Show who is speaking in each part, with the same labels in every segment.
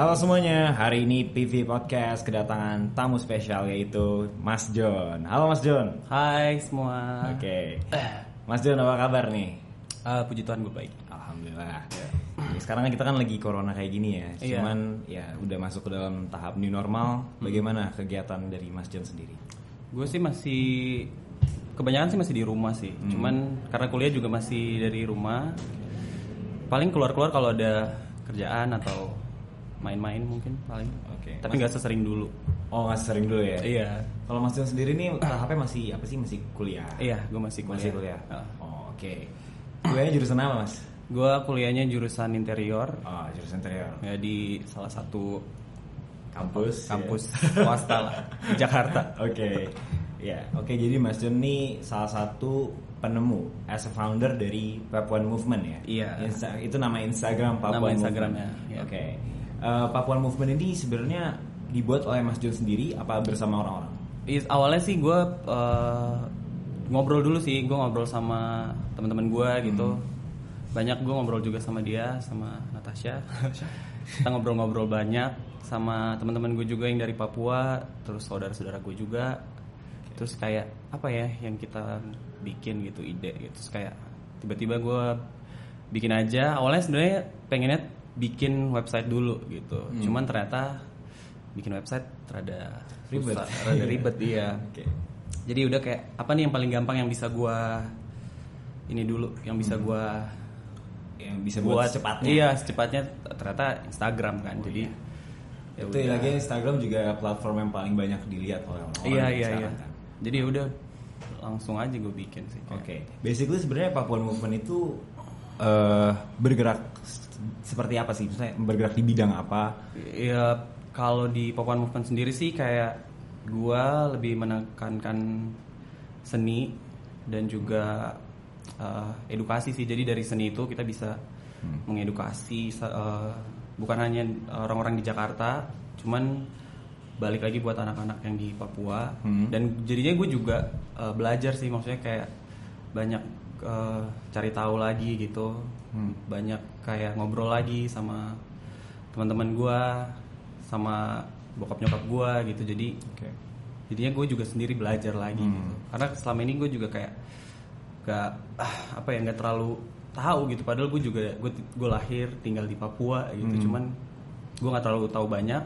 Speaker 1: Halo semuanya, hari ini PV Podcast kedatangan tamu spesial yaitu Mas John. Halo Mas John.
Speaker 2: Hai semua.
Speaker 1: Oke. Mas John apa kabar nih?
Speaker 2: Ah, puji Tuhan gue baik.
Speaker 1: Alhamdulillah. Sekarang kan kita kan lagi corona kayak gini ya.
Speaker 2: Iya.
Speaker 1: Cuman ya udah masuk ke dalam tahap new normal.
Speaker 2: Hmm.
Speaker 1: Bagaimana kegiatan dari Mas John sendiri?
Speaker 2: Gue sih masih kebanyakan sih masih di rumah sih.
Speaker 1: Hmm.
Speaker 2: Cuman karena kuliah juga masih dari rumah. Paling keluar-keluar kalau ada kerjaan atau main-main mungkin paling.
Speaker 1: Oke.
Speaker 2: Tapi nggak sesering dulu.
Speaker 1: Oh nggak sering dulu ya?
Speaker 2: Iya.
Speaker 1: Kalau Mas John sendiri nih tahapnya masih apa sih? Masih kuliah?
Speaker 2: Iya, gue masih kuliah.
Speaker 1: Masih kuliah.
Speaker 2: Ah.
Speaker 1: Oh, Oke. Kuliahnya jurusan apa Mas?
Speaker 2: Gue kuliahnya jurusan interior
Speaker 1: Oh jurusan interior.
Speaker 2: ya di salah satu
Speaker 1: Kampus. ya.
Speaker 2: kampus swasta lah di Jakarta.
Speaker 1: Oke, ya, oke. Jadi Mas John ini salah satu penemu as a founder dari Papuan Movement ya.
Speaker 2: Iya.
Speaker 1: Insta- itu nama Instagram Papuan
Speaker 2: Nama. Instagramnya, iya.
Speaker 1: Oke. Eh, Papuan Movement ini sebenarnya dibuat oleh Mas John sendiri apa bersama orang-orang?
Speaker 2: Awalnya sih gue ngobrol dulu sih, gue ngobrol sama teman-teman gue gitu. Banyak gue ngobrol juga sama dia, sama Natasha. Kita ngobrol-ngobrol banyak sama teman-teman gue juga yang dari Papua, terus saudara-saudara gue juga. Terus kayak apa ya yang kita bikin gitu ide gitu. Terus kayak tiba-tiba gue bikin aja. Awalnya sebenarnya pengennya bikin website dulu gitu. Cuman ternyata bikin website rada
Speaker 1: Ribet.
Speaker 2: rada ribet iya.
Speaker 1: Oke.
Speaker 2: Jadi udah kayak apa nih yang paling gampang yang bisa gua ini dulu, yang bisa gua
Speaker 1: Yang bisa buat, secepatnya.
Speaker 2: Iya, secepatnya ternyata Instagram kan. Jadi ya
Speaker 1: Itu
Speaker 2: udah.
Speaker 1: lagi Instagram juga platform yang paling banyak dilihat oleh orang-orang.
Speaker 2: Iya, iya, iya.
Speaker 1: kan.
Speaker 2: Jadi udah langsung aja gue bikin sih.
Speaker 1: Oke,
Speaker 2: kayak.
Speaker 1: basically sebenarnya Papuan Movement itu eh bergerak seperti apa sih? Misalnya bergerak di bidang apa?
Speaker 2: Ya kalau di Papuan Movement sendiri sih kayak gua lebih menekankan seni dan juga uh, edukasi sih. Jadi dari seni itu kita bisa mengedukasi sa- uh, bukan hanya orang-orang di Jakarta, cuman balik lagi buat anak-anak yang di Papua.
Speaker 1: Hmm.
Speaker 2: Dan jadinya gue juga uh, belajar sih, maksudnya kayak banyak uh, cari tahu lagi gitu,
Speaker 1: Hmm.
Speaker 2: banyak kayak ngobrol lagi sama teman-teman gue sama bokap nyokap gue gitu jadi
Speaker 1: Oke.
Speaker 2: jadinya gue juga sendiri belajar lagi
Speaker 1: Hmm.
Speaker 2: gitu karena selama ini gue juga kayak gak ah, apa ya nggak terlalu tahu gitu padahal gue juga gue gue lahir tinggal di Papua gitu
Speaker 1: Hmm.
Speaker 2: cuman gue nggak terlalu tahu banyak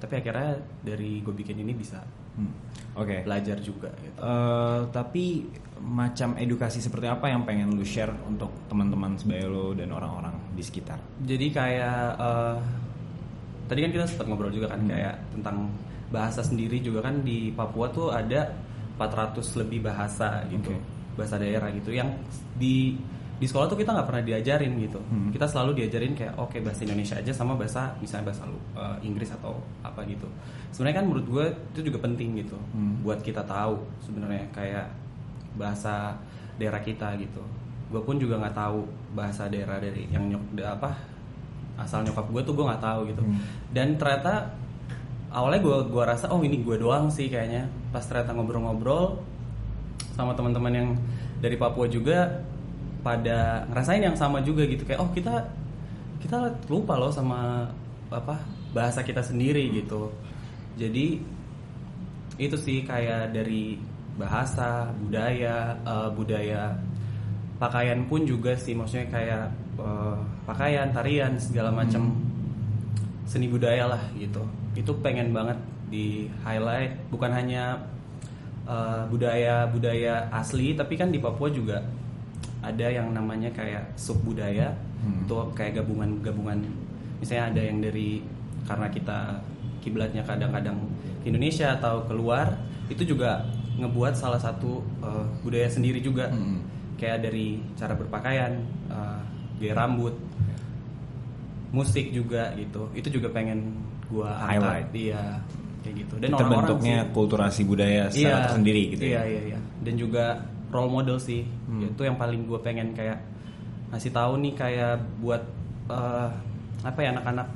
Speaker 2: tapi akhirnya dari gue bikin ini bisa
Speaker 1: Hmm. Oke.
Speaker 2: belajar juga gitu
Speaker 1: Eh, tapi macam edukasi seperti apa yang pengen lu share untuk teman-teman sebaya lo dan orang-orang di sekitar?
Speaker 2: jadi kayak eh, tadi kan kita sempat ngobrol juga kan kayak tentang bahasa sendiri juga kan di Papua tuh ada 400 lebih bahasa gitu
Speaker 1: Oke.
Speaker 2: bahasa daerah gitu yang di di sekolah tuh kita nggak pernah diajarin gitu
Speaker 1: Hmm.
Speaker 2: kita selalu diajarin kayak oke bahasa Indonesia aja sama bahasa misalnya bahasa eh, Inggris atau apa gitu sebenarnya kan menurut gue itu juga penting gitu
Speaker 1: Hmm.
Speaker 2: buat kita tahu sebenarnya kayak bahasa daerah kita gitu gue pun juga nggak tahu bahasa daerah dari yang nyok apa asal nyokap gue tuh gue nggak tahu gitu
Speaker 1: Hmm.
Speaker 2: dan ternyata awalnya gue gua rasa oh ini gue doang sih kayaknya pas ternyata ngobrol-ngobrol sama teman-teman yang dari Papua juga pada ngerasain yang sama juga gitu. Kayak oh kita kita lupa loh sama apa bahasa kita sendiri gitu. Jadi itu sih kayak dari bahasa budaya eh, budaya pakaian pun juga sih. Maksudnya kayak eh, pakaian tarian segala macam seni budaya lah gitu. Itu pengen banget di highlight. Bukan hanya eh, budaya budaya asli tapi kan di Papua juga ada yang namanya kayak sub budaya
Speaker 1: Hmm.
Speaker 2: itu kayak gabungan gabungan misalnya ada yang dari karena kita kiblatnya kadang-kadang ke Indonesia atau keluar itu juga ngebuat salah satu eh, budaya sendiri juga
Speaker 1: Hmm.
Speaker 2: kayak dari cara berpakaian eh, gaya rambut musik juga gitu itu juga pengen gua.
Speaker 1: Highlight.
Speaker 2: iya kayak gitu dan
Speaker 1: itu
Speaker 2: orang-orang
Speaker 1: bentuknya
Speaker 2: sih-
Speaker 1: kulturasi budaya secara tersendiri gitu
Speaker 2: iya,
Speaker 1: ya.
Speaker 2: iya iya dan juga role model sih.
Speaker 1: Hmm.
Speaker 2: itu yang paling gue pengen kayak ngasih tahu nih kayak buat eh, apa ya anak-anak.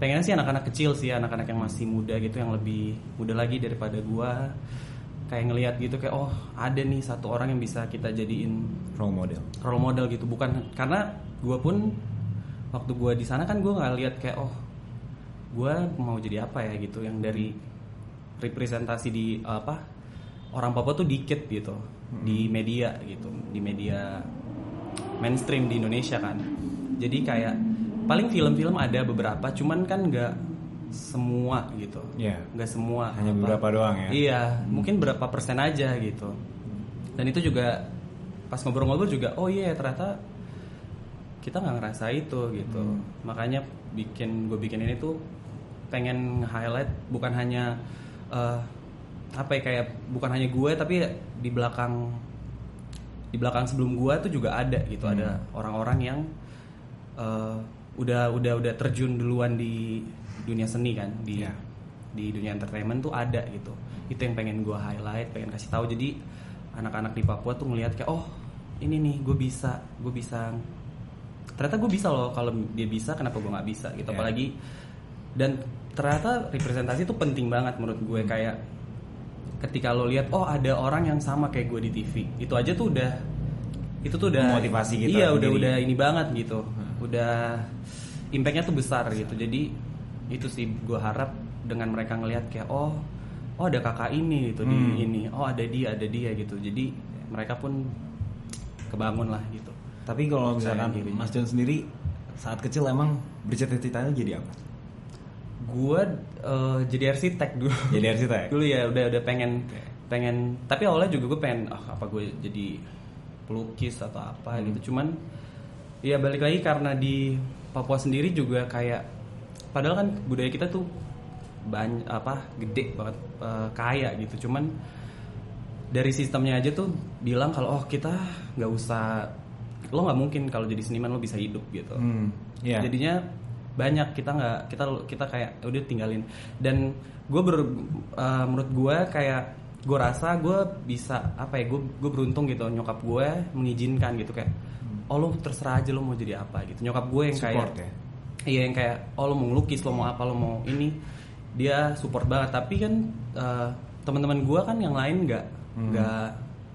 Speaker 2: Pengennya sih anak-anak kecil sih anak-anak yang masih muda gitu yang lebih muda lagi daripada gua. Kayak ngelihat gitu kayak oh ada nih satu orang yang bisa kita jadiin
Speaker 1: Role model.
Speaker 2: role model gitu. Bukan karena gue pun waktu gue di sana kan gue nggak lihat kayak oh gue mau jadi apa ya? gitu. Yang dari representasi di apa orang Papua tuh dikit gitu di media gitu di media mainstream di Indonesia kan. Jadi kayak paling film-film ada beberapa cuman kan nggak semua gitu.
Speaker 1: Iya.
Speaker 2: nggak semua.
Speaker 1: Hanya
Speaker 2: apa-
Speaker 1: beberapa doang ya?
Speaker 2: iya mungkin berapa persen aja gitu. Dan itu juga pas ngobrol-ngobrol juga oh iya ternyata kita nggak ngerasa itu gitu.
Speaker 1: Hmm.
Speaker 2: makanya bikin gue bikin ini tuh pengen highlight bukan hanya eh, apa ya kayak bukan hanya gue tapi di belakang di belakang sebelum gue tuh juga ada gitu
Speaker 1: Hmm.
Speaker 2: ada orang-orang yang eh, udah udah udah terjun duluan di dunia seni kan di
Speaker 1: Iya.
Speaker 2: di dunia entertainment tuh ada gitu itu yang pengen gue highlight pengen kasih tahu jadi anak-anak di Papua tuh ngelihat kayak oh ini nih gue bisa gue bisa ternyata gue bisa loh kalau dia bisa kenapa gue nggak bisa gitu
Speaker 1: Iya.
Speaker 2: apalagi dan ternyata representasi itu penting banget menurut gue
Speaker 1: Hmm.
Speaker 2: kayak ketika lo lihat oh ada orang yang sama kayak gue di TV itu aja tuh udah itu tuh udah
Speaker 1: Memotivasi kita
Speaker 2: iya udah
Speaker 1: sendiri.
Speaker 2: udah ini banget gitu udah impactnya tuh besar gitu jadi itu sih gue harap dengan mereka ngelihat kayak oh oh ada kakak ini gitu
Speaker 1: Hmm.
Speaker 2: di ini oh ada dia ada dia gitu jadi mereka pun kebangun lah gitu
Speaker 1: Tapi kalau misalkan. Mas John sendiri saat kecil emang bercita-citanya jadi apa?
Speaker 2: Gue eh, jadi arsitek dulu
Speaker 1: Jadi arsitek.
Speaker 2: dulu ya udah udah pengen pengen tapi awalnya juga gue pengen ah apa gue jadi pelukis atau apa
Speaker 1: Hmm.
Speaker 2: gitu cuman ya balik lagi karena di Papua sendiri juga kayak padahal kan budaya kita tuh banyak apa gede banget eh, kaya gitu cuman dari sistemnya aja tuh bilang kalau oh kita nggak usah lo nggak mungkin kalau jadi seniman lo bisa hidup gitu
Speaker 1: Hmm, iya.
Speaker 2: jadinya banyak. Kita nggak kita kita kayak "Ya udah tinggalin. Dan gue ber uh, menurut gue kayak gue rasa gue bisa apa ya gue gue beruntung gitu nyokap gue mengizinkan gitu kayak oh lo terserah aja lo mau jadi apa gitu. Nyokap gue yang kayak
Speaker 1: Support ya?
Speaker 2: iya yang kayak oh lo mau ngelukis lo mau apa lo mau ini dia support banget. Tapi kan uh, teman-teman gue kan yang lain nggak
Speaker 1: Hmm.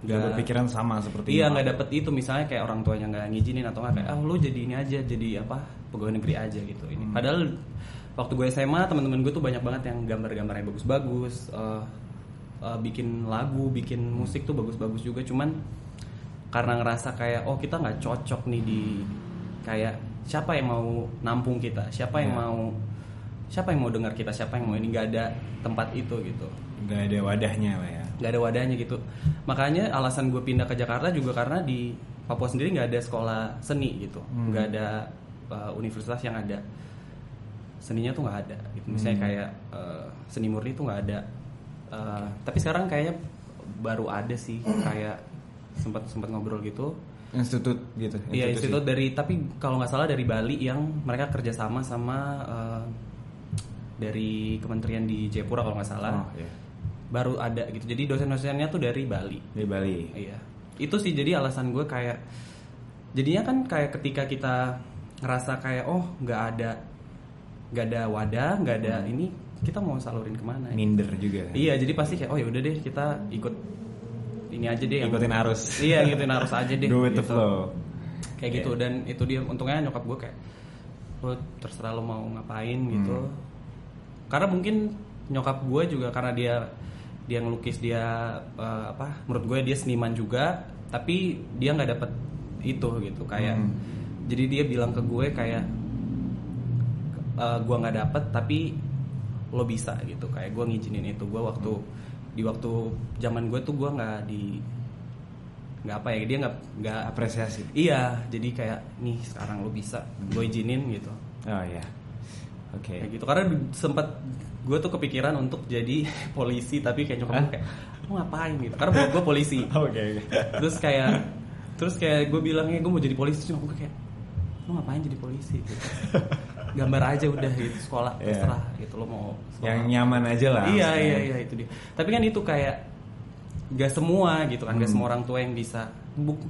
Speaker 2: Nggak
Speaker 1: Gak berpikiran sama seperti
Speaker 2: iya nggak dapet itu misalnya kayak orang tuanya nggak ngizinin atau nggak kayak ah lu jadi ini aja jadi apa pegawai negeri aja gitu. Ini padahal waktu gue SMA teman-teman gue tuh banyak banget yang gambar-gambarnya bagus-bagus eh, eh, bikin lagu bikin musik tuh bagus-bagus juga. Cuman karena ngerasa kayak oh kita nggak cocok nih di kayak siapa yang mau nampung kita siapa yang
Speaker 1: Ya.
Speaker 2: mau siapa yang mau dengar kita siapa yang mau ini nggak ada tempat itu gitu.
Speaker 1: Gak ada wadahnya lah ya.
Speaker 2: Nggak ada wadahnya gitu makanya alasan gue pindah ke Jakarta juga karena di Papua sendiri nggak ada sekolah seni gitu
Speaker 1: Hmm.
Speaker 2: nggak ada uh, universitas yang ada seninya tuh nggak ada gitu misalnya
Speaker 1: Hmm.
Speaker 2: kayak uh, seni murni tuh nggak ada Uh, tapi sekarang kayaknya baru ada sih kayak sempat sempat ngobrol gitu
Speaker 1: Institut gitu.
Speaker 2: Iya institut dari tapi kalau nggak salah dari Bali yang mereka kerjasama sama uh, dari kementerian di Jayapura kalau nggak salah
Speaker 1: Oh, iya.
Speaker 2: Baru ada gitu jadi dosen-dosennya tuh dari Bali
Speaker 1: Di Bali.
Speaker 2: iya itu sih jadi alasan gue kayak jadinya kan kayak ketika kita ngerasa kayak oh nggak ada nggak ada wadah nggak ada ini kita mau salurin ke mana ya?
Speaker 1: Minder juga.
Speaker 2: iya jadi pasti kayak oh ya udah deh kita ikut ini aja deh yang-
Speaker 1: Ikutin arus.
Speaker 2: iya ngikutin arus aja deh
Speaker 1: Go with the
Speaker 2: gitu.
Speaker 1: flow.
Speaker 2: kayak gitu dan itu dia untungnya nyokap gue kayak lo terserah lo mau ngapain gitu
Speaker 1: Hmm.
Speaker 2: karena mungkin nyokap gue juga karena dia dia ngelukis dia eh, apa menurut gue dia seniman juga tapi dia nggak dapet itu gitu kayak
Speaker 1: Hmm.
Speaker 2: jadi dia bilang ke gue kayak eh, gue nggak dapet tapi lo bisa gitu kayak gue ngizinin itu gue waktu di waktu zaman gue tuh gue nggak di nggak apa ya dia nggak nggak
Speaker 1: Apresiasi.
Speaker 2: Iya, jadi kayak nih sekarang lo bisa, gue izinin gitu.
Speaker 1: Oh iya. Oke.
Speaker 2: Kayak gitu. Karena sempat gue tuh kepikiran untuk jadi polisi, tapi kayak nyokap gue kayak lo ngapain gitu. Karena bokap gue polisi.
Speaker 1: Oke. oke.
Speaker 2: Terus kayak terus kayak gue bilangnya gue mau jadi polisi, cuma gue kayak lo ngapain jadi polisi? Gitu. Gambar aja udah gitu sekolah
Speaker 1: Iya.
Speaker 2: terserah gitu lo mau sekolah.
Speaker 1: Yang nyaman aja lah.
Speaker 2: Iya
Speaker 1: maksudnya.
Speaker 2: iya iya itu dia. Tapi kan itu kayak gak semua gitu kan, gak
Speaker 1: Hmm.
Speaker 2: semua orang tua yang bisa.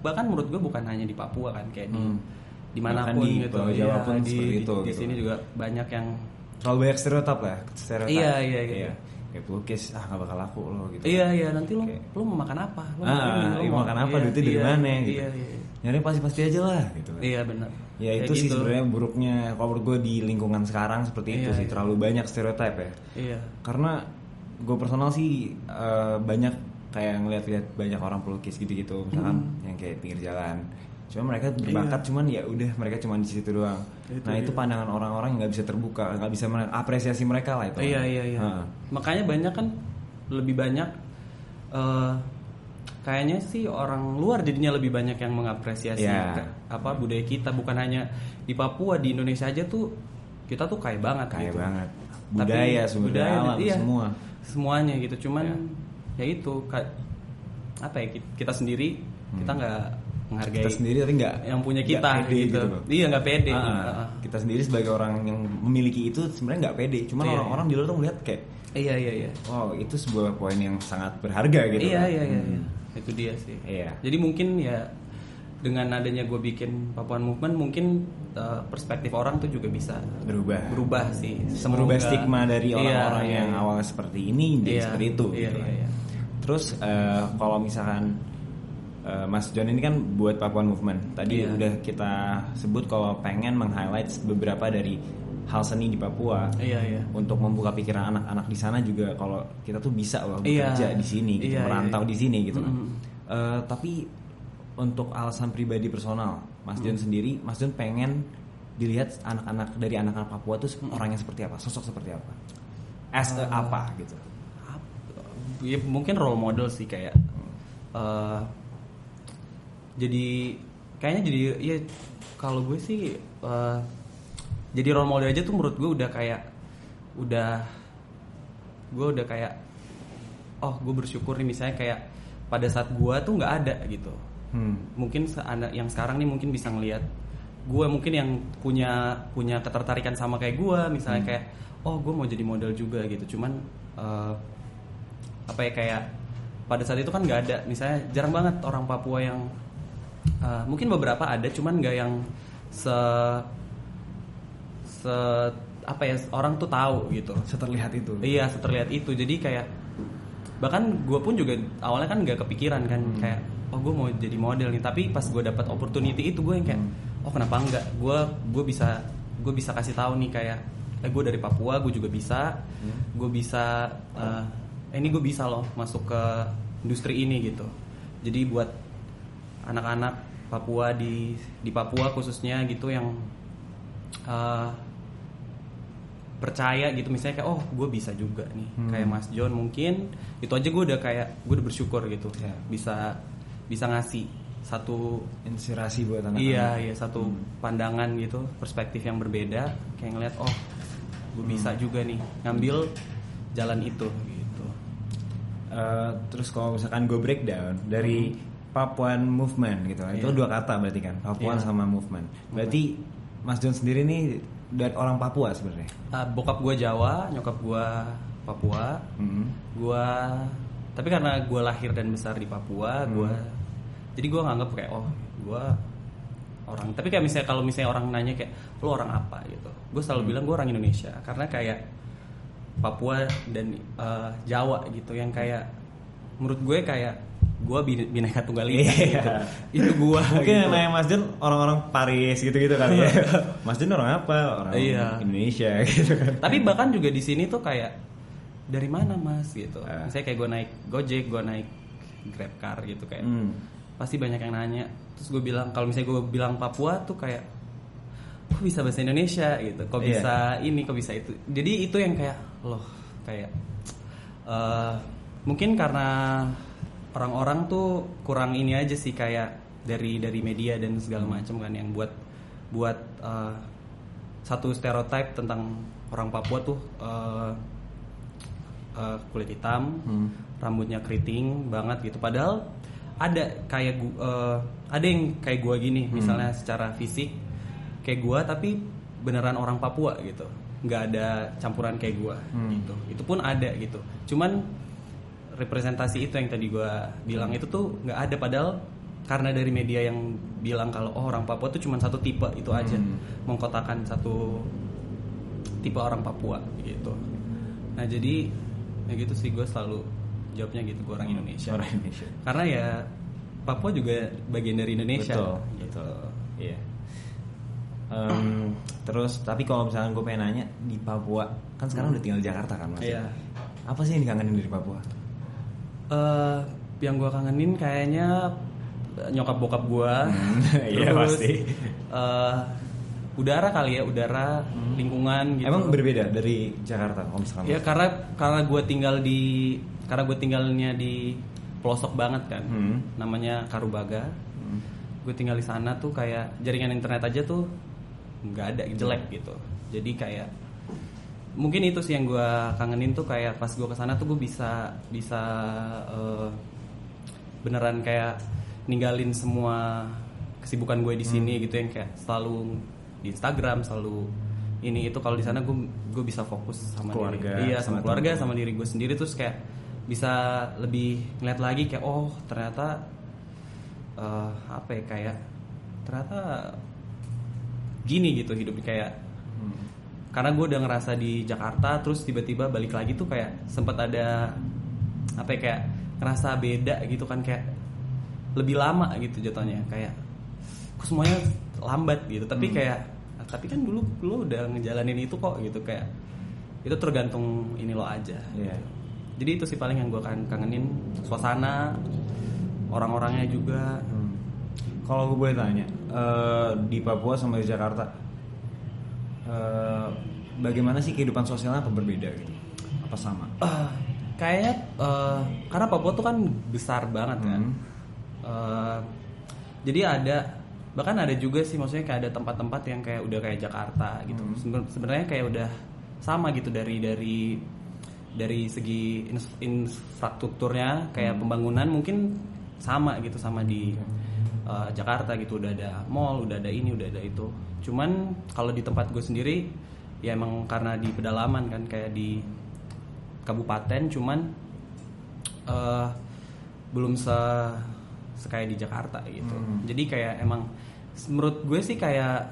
Speaker 2: Bahkan menurut gue bukan hanya di Papua kan, kayak di
Speaker 1: Hmm.
Speaker 2: di mana pun
Speaker 1: Bahkan di
Speaker 2: gitu.
Speaker 1: Jawa
Speaker 2: Iya,
Speaker 1: pun
Speaker 2: di,
Speaker 1: seperti
Speaker 2: di-
Speaker 1: itu,
Speaker 2: Di
Speaker 1: gitu.
Speaker 2: sini juga banyak yang
Speaker 1: Terlalu banyak stereotip lah. Stereotip.
Speaker 2: Iya, iya, iya.
Speaker 1: Kayak pelukis ah nggak bakal laku lo gitu.
Speaker 2: iya iya nanti lo
Speaker 1: Kayak-
Speaker 2: lo mau makan apa? Lo
Speaker 1: Ah,
Speaker 2: mau ini, lo
Speaker 1: iya,
Speaker 2: mau
Speaker 1: makan apa?
Speaker 2: iya,
Speaker 1: Duitnya dari
Speaker 2: iya,
Speaker 1: mana, gitu.
Speaker 2: Iya iya.
Speaker 1: Nyari pasti pasti aja lah gitu. kan.
Speaker 2: Iya benar.
Speaker 1: Ya
Speaker 2: Kayak
Speaker 1: itu sih
Speaker 2: gitu.
Speaker 1: sebenarnya buruknya kalau menurut gue di lingkungan sekarang seperti itu
Speaker 2: Iya,
Speaker 1: sih
Speaker 2: iya.
Speaker 1: terlalu banyak stereotip ya.
Speaker 2: Iya.
Speaker 1: Karena gue personal sih eh, banyak kayak ngeliat-liat banyak orang pelukis gitu-gitu misalkan
Speaker 2: Hmm.
Speaker 1: yang kayak pinggir jalan. Cuma mereka berbakat
Speaker 2: Iya.
Speaker 1: cuman ya udah mereka cuma di situ doang.
Speaker 2: Itu
Speaker 1: nah itu
Speaker 2: dia.
Speaker 1: pandangan orang-orang yang nggak bisa terbuka, nggak bisa mengapresiasi mereka lah itu.
Speaker 2: Iya iya iya. Makanya banyak kan lebih banyak eh kayaknya sih orang luar jadinya lebih banyak yang mengapresiasi
Speaker 1: Iya.
Speaker 2: ke- apa budaya kita bukan hanya di Papua di Indonesia aja tuh kita tuh kaya banget
Speaker 1: Kaya
Speaker 2: gitu.
Speaker 1: banget.
Speaker 2: Tapi
Speaker 1: Budaya, sumber daya
Speaker 2: budaya,
Speaker 1: alam,
Speaker 2: iya,
Speaker 1: semua.
Speaker 2: Semuanya gitu. Cuman
Speaker 1: Iya.
Speaker 2: ya itu apa ya kita, sendiri kita nggak menghargai.
Speaker 1: Kita sendiri tapi nggak
Speaker 2: yang punya kita
Speaker 1: pede
Speaker 2: gitu.
Speaker 1: loh.
Speaker 2: Iya nggak pede.
Speaker 1: Ah,
Speaker 2: Heeh.
Speaker 1: kita sendiri sebagai orang yang memiliki itu sebenarnya nggak pede. Cuman
Speaker 2: Iya,
Speaker 1: orang-orang di luar tuh melihat kayak,
Speaker 2: Iya iya iya.
Speaker 1: wow itu sebuah poin yang sangat berharga gitu.
Speaker 2: Iya
Speaker 1: kan.
Speaker 2: iya iya,
Speaker 1: Hmm.
Speaker 2: iya. itu dia sih.
Speaker 1: Iya.
Speaker 2: Jadi mungkin ya dengan adanya gue bikin Papuan Movement mungkin uh, perspektif orang tuh juga bisa
Speaker 1: Berubah.
Speaker 2: berubah sih. Semoga-
Speaker 1: stigma dari
Speaker 2: Iya,
Speaker 1: orang-orang
Speaker 2: iya,
Speaker 1: yang
Speaker 2: iya.
Speaker 1: awalnya seperti ini jadi
Speaker 2: Iya,
Speaker 1: seperti itu.
Speaker 2: Iya
Speaker 1: gitu
Speaker 2: iya
Speaker 1: kan.
Speaker 2: iya.
Speaker 1: Terus eh, kalau misalkan eh, Mas John ini kan buat Papuan Movement. Tadi
Speaker 2: Iya.
Speaker 1: udah kita sebut kalau pengen meng-highlight beberapa dari hal seni di Papua.
Speaker 2: Iya iya.
Speaker 1: Untuk membuka pikiran anak-anak di sana juga kalau kita tuh bisa loh
Speaker 2: Iya.
Speaker 1: bekerja di sini, gitu,
Speaker 2: Iya,
Speaker 1: merantau
Speaker 2: iya, iya.
Speaker 1: di sini gitu. kan.
Speaker 2: Mm-mm.
Speaker 1: Eh, tapi untuk alasan pribadi personal, Mas John sendiri, Mas John pengen dilihat anak-anak dari anak-anak Papua tuh orangnya seperti apa, sosok seperti apa, as a apa gitu.
Speaker 2: Ya, mungkin role model sih kayak uh, jadi kayaknya jadi ya kalau gue sih uh, jadi role model aja tuh menurut gue udah kayak udah gue udah kayak oh gue bersyukur nih misalnya kayak pada saat gue tuh nggak ada gitu.
Speaker 1: Hmm.
Speaker 2: mungkin anak yang sekarang nih mungkin bisa ngelihat gue mungkin yang punya punya ketertarikan sama kayak gue misalnya kayak oh gue mau jadi model juga gitu. Cuman eh, apa ya kayak pada saat itu kan nggak ada. Misalnya jarang banget orang Papua yang eh, mungkin beberapa ada cuman nggak yang se se apa ya orang tuh tahu gitu
Speaker 1: Seterlihat itu.
Speaker 2: Iya, seterlihat itu. Jadi kayak bahkan gue pun juga awalnya kan nggak kepikiran kan kayak oh gue mau jadi model nih. Tapi pas gue dapat opportunity itu gue yang kayak oh kenapa enggak? Gue gue bisa gue bisa kasih tahu nih kayak eh gue dari Papua gue juga bisa. Gue bisa eh eh, ini gue bisa loh masuk ke industri ini gitu. Jadi buat anak-anak Papua di di Papua khususnya gitu yang eh, percaya gitu misalnya kayak oh gue bisa juga nih
Speaker 1: Hmm.
Speaker 2: kayak Mas John mungkin itu aja gue udah kayak gue udah bersyukur gitu
Speaker 1: Ya.
Speaker 2: bisa bisa ngasih satu
Speaker 1: Inspirasi buat anak-anak.
Speaker 2: iya iya satu
Speaker 1: Hmm.
Speaker 2: pandangan gitu perspektif yang berbeda kayak ngeliat oh gue
Speaker 1: Hmm.
Speaker 2: bisa juga nih ngambil jalan itu gitu
Speaker 1: Eh, terus kalau misalkan gue breakdown dari Papuan Movement gitu, itu
Speaker 2: Iya.
Speaker 1: dua kata berarti kan, Papuan
Speaker 2: Iya.
Speaker 1: sama Movement. Berarti Mas John sendiri nih dari orang Papua sebenarnya.
Speaker 2: Ah, bokap gue Jawa nyokap gue Papua
Speaker 1: Mhm.
Speaker 2: gua tapi karena gue lahir dan besar di Papua gua jadi gue nganggap kayak oh gua orang tapi kayak misalnya kalau misalnya orang nanya kayak lu orang apa gitu gue selalu bilang gue orang Indonesia karena kayak Papua dan eh, Jawa gitu yang kayak menurut gue kayak gue bineka tunggal ika gitu itu gue
Speaker 1: Mungkin
Speaker 2: gitu.
Speaker 1: yang nanya Mas John orang-orang Paris gitu-gitu kali ya. Mas John orang apa? Orang
Speaker 2: Iya.
Speaker 1: Indonesia gitu kan.
Speaker 2: tapi bahkan juga di sini tuh kayak dari mana mas gitu
Speaker 1: Ah.
Speaker 2: misalnya kayak gue naik gojek gue naik grab car gitu kayak
Speaker 1: Hmm.
Speaker 2: pasti banyak yang nanya terus gue bilang kalau misalnya gue bilang Papua tuh kayak kok bisa bahasa Indonesia gitu kok
Speaker 1: Iya.
Speaker 2: bisa ini kok bisa itu jadi itu yang kayak loh kayak eh, mungkin karena orang-orang tuh kurang ini aja sih kayak dari dari media dan segala macam kan yang buat buat eh, satu stereotype tentang orang Papua tuh eh, eh, kulit hitam
Speaker 1: Hmm.
Speaker 2: rambutnya keriting banget gitu. Padahal ada kayak gu- eh, ada yang kayak gua gini misalnya secara fisik kayak gua tapi beneran orang Papua gitu. Nggak ada campuran kayak gua
Speaker 1: Hmm.
Speaker 2: gitu. Itu pun ada gitu. Cuman representasi itu yang tadi gua bilang itu tuh nggak ada padahal karena dari media yang bilang kalau oh orang Papua tuh cuma satu tipe itu aja
Speaker 1: Hmm.
Speaker 2: mengkotakan satu tipe orang Papua gitu nah jadi ya gitu sih gue selalu jawabnya gitu gue orang Indonesia
Speaker 1: Orang Indonesia.
Speaker 2: karena ya Papua juga bagian dari Indonesia
Speaker 1: Betul,
Speaker 2: gitu.
Speaker 1: betul. Iya. Em, terus tapi kalau misalnya gue pengen nanya di Papua kan sekarang udah tinggal di Jakarta kan mas
Speaker 2: Iya.
Speaker 1: apa sih yang dikangenin dari Papua
Speaker 2: eh yang gue kangenin kayaknya nyokap bokap gue
Speaker 1: Hmm, iya, pasti.
Speaker 2: eh, udara kali ya udara lingkungan gitu.
Speaker 1: Emang berbeda dari Jakarta kalau misalkan?
Speaker 2: Ya karena karena gue tinggal di karena gue tinggalnya di pelosok banget kan.
Speaker 1: Hmm.
Speaker 2: namanya Karubaga.
Speaker 1: Hmm.
Speaker 2: gue tinggal di sana tuh kayak jaringan internet aja tuh nggak ada jelek gitu. Jadi kayak mungkin itu sih yang gue kangenin tuh kayak pas gue ke sana tuh gue bisa bisa eh, beneran kayak ninggalin semua kesibukan gue di sini gitu yang kayak selalu di Instagram selalu ini itu. Kalau di sana gue gue bisa fokus sama
Speaker 1: Keluarga,
Speaker 2: diri iya sama,
Speaker 1: sama
Speaker 2: keluarga sama diri gue sendiri. Terus kayak bisa lebih ngeliat lagi kayak oh ternyata eh, apa ya kayak ternyata gini gitu hidup kayak
Speaker 1: Hmm.
Speaker 2: Karena gue udah ngerasa di Jakarta terus tiba-tiba balik lagi tuh kayak sempat ada apa ya kayak ngerasa beda gitu kan kayak lebih lama gitu jatuhnya kayak kok semuanya lambat gitu tapi
Speaker 1: Hmm.
Speaker 2: kayak "Ah, tapi kan dulu lo udah ngejalanin itu kok gitu kayak itu tergantung ini lo aja
Speaker 1: Iya.
Speaker 2: jadi itu sih paling yang gue kan kangenin suasana orang-orangnya juga
Speaker 1: Hmm. Kalau gue boleh tanya, eh, di Papua sama di Jakarta, eh, bagaimana sih kehidupan sosialnya apa berbeda gitu? Apa sama?
Speaker 2: Ah, kayaknya eh, karena Papua tuh kan besar banget kan.
Speaker 1: Hmm.
Speaker 2: Eh, jadi ada bahkan ada juga sih maksudnya kayak ada tempat-tempat yang kayak udah kayak Jakarta gitu.
Speaker 1: Hmm.
Speaker 2: Seben- Sebenarnya kayak udah sama gitu dari dari dari segi infrastrukturnya kayak pembangunan mungkin sama gitu sama di eh, Jakarta gitu udah ada mall, udah ada ini, udah ada itu. Cuman kalau di tempat gue sendiri ya emang karena di pedalaman kan kayak di kabupaten cuman eh belum se sekaya di Jakarta gitu.
Speaker 1: Hmm.
Speaker 2: Jadi kayak emang menurut gue sih kayak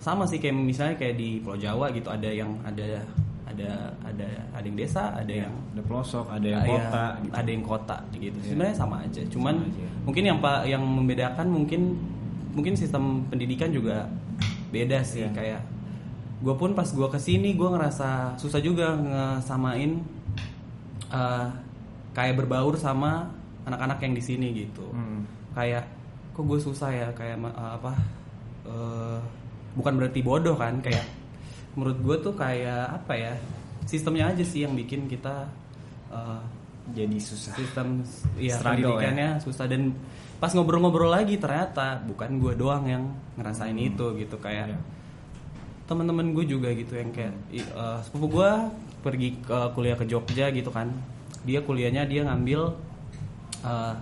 Speaker 2: sama sih kayak misalnya kayak di Pulau Jawa gitu ada yang ada ada ada ada yang desa, ada yang
Speaker 1: Ada pelosok, ada yang
Speaker 2: iya,
Speaker 1: kota, gitu.
Speaker 2: ada yang kota gitu.
Speaker 1: Iya.
Speaker 2: Sebenarnya sama aja. Cuman
Speaker 1: Sama aja.
Speaker 2: Mungkin yang pak yang membedakan mungkin mungkin sistem pendidikan juga beda sih
Speaker 1: Iya.
Speaker 2: kayak gue pun pas gue ke sini gue ngerasa susah juga ngesamain eh, kayak berbaur sama anak-anak yang di sini gitu
Speaker 1: Hmm.
Speaker 2: kayak kok gue susah ya kayak eh, apa eh, bukan berarti bodoh kan kayak menurut gue tuh kayak apa ya sistemnya aja sih yang bikin kita eh,
Speaker 1: Jadi susah.
Speaker 2: sistem ya
Speaker 1: Struggle
Speaker 2: pendidikannya susah dan pas ngobrol-ngobrol lagi ternyata bukan gue doang yang ngerasain itu gitu kayak
Speaker 1: Iya.
Speaker 2: teman-teman gue juga gitu yang kayak eh, sepupu gue pergi ke kuliah ke Jogja gitu kan dia kuliahnya dia ngambil eh,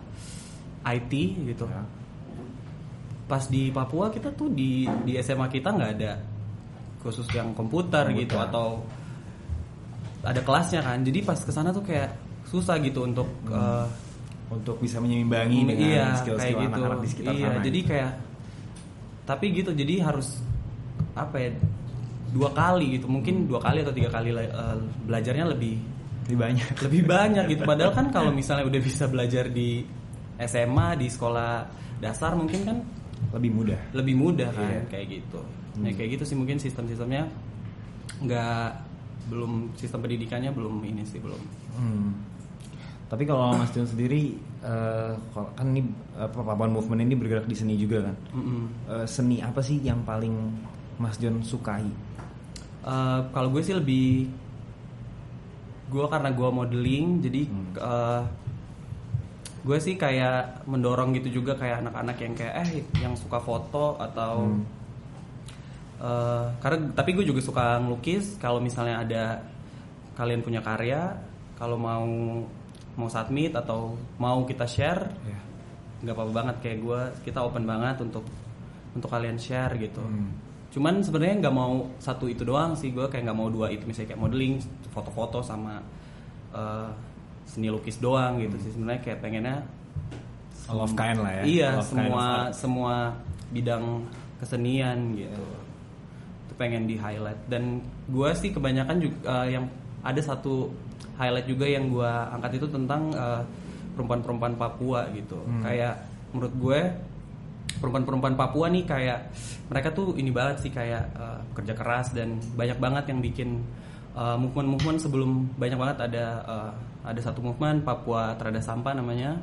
Speaker 2: IT gitu
Speaker 1: Ya.
Speaker 2: pas di Papua kita tuh di di SMA kita nggak ada khusus yang komputer,
Speaker 1: Komputer.
Speaker 2: gitu atau ada kelasnya kan jadi pas ke sana tuh kayak susah gitu untuk eh,
Speaker 1: Untuk bisa menyeimbangi dengan
Speaker 2: iya
Speaker 1: skill-skill
Speaker 2: kayak gitu
Speaker 1: anak-anak di sekitar
Speaker 2: iya
Speaker 1: sana.
Speaker 2: jadi kayak tapi gitu jadi harus apa ya dua kali gitu mungkin dua kali atau tiga kali eh, belajarnya lebih
Speaker 1: lebih banyak.
Speaker 2: lebih banyak gitu padahal kan kalau misalnya udah bisa belajar di SMA di sekolah dasar mungkin kan
Speaker 1: lebih mudah.
Speaker 2: lebih mudah kan
Speaker 1: Iya.
Speaker 2: kayak gitu
Speaker 1: Hmm.
Speaker 2: ya kayak gitu sih mungkin sistem-sistemnya nggak belum sistem pendidikannya belum ini sih belum
Speaker 1: Hmm. Tapi kalau Mas Jun sendiri, eh, kalau- kan ini apa Papuan Movement ini bergerak di seni juga kan.
Speaker 2: Mm-mm.
Speaker 1: Eh, seni apa sih yang paling Mas John sukai?
Speaker 2: Eh, kalau gue sih lebih gue karena gue modeling jadi
Speaker 1: Hmm.
Speaker 2: eh, gue sih kayak mendorong gitu juga kayak anak-anak yang kayak eh yang suka foto atau
Speaker 1: Hmm.
Speaker 2: eh, karena tapi gue juga suka ngelukis kalau misalnya ada kalian punya karya kalau mau mau submit atau mau kita share
Speaker 1: Ya.
Speaker 2: nggak apa-apa banget. Kayak gue kita open banget untuk untuk kalian share gitu.
Speaker 1: Hmm.
Speaker 2: cuman sebenarnya nggak mau satu itu doang sih. Gue kayak nggak mau dua itu misalnya kayak modeling foto-foto sama eh, seni lukis doang gitu sih. Sebenarnya kayak pengennya
Speaker 1: All of kind lah ya.
Speaker 2: iya
Speaker 1: All kind
Speaker 2: semua semua bidang kesenian gitu. Itu pengen di highlight. Dan gue sih kebanyakan juga eh, yang ada satu highlight juga yang gue angkat itu tentang eh, perempuan-perempuan Papua gitu.
Speaker 1: Hmm.
Speaker 2: kayak menurut gue perempuan-perempuan Papua nih kayak mereka tuh ini banget sih kayak uh, kerja keras dan banyak banget yang bikin uh, movement-movement sebelum banyak banget ada uh, ada satu movement Papua Terada Sampah namanya.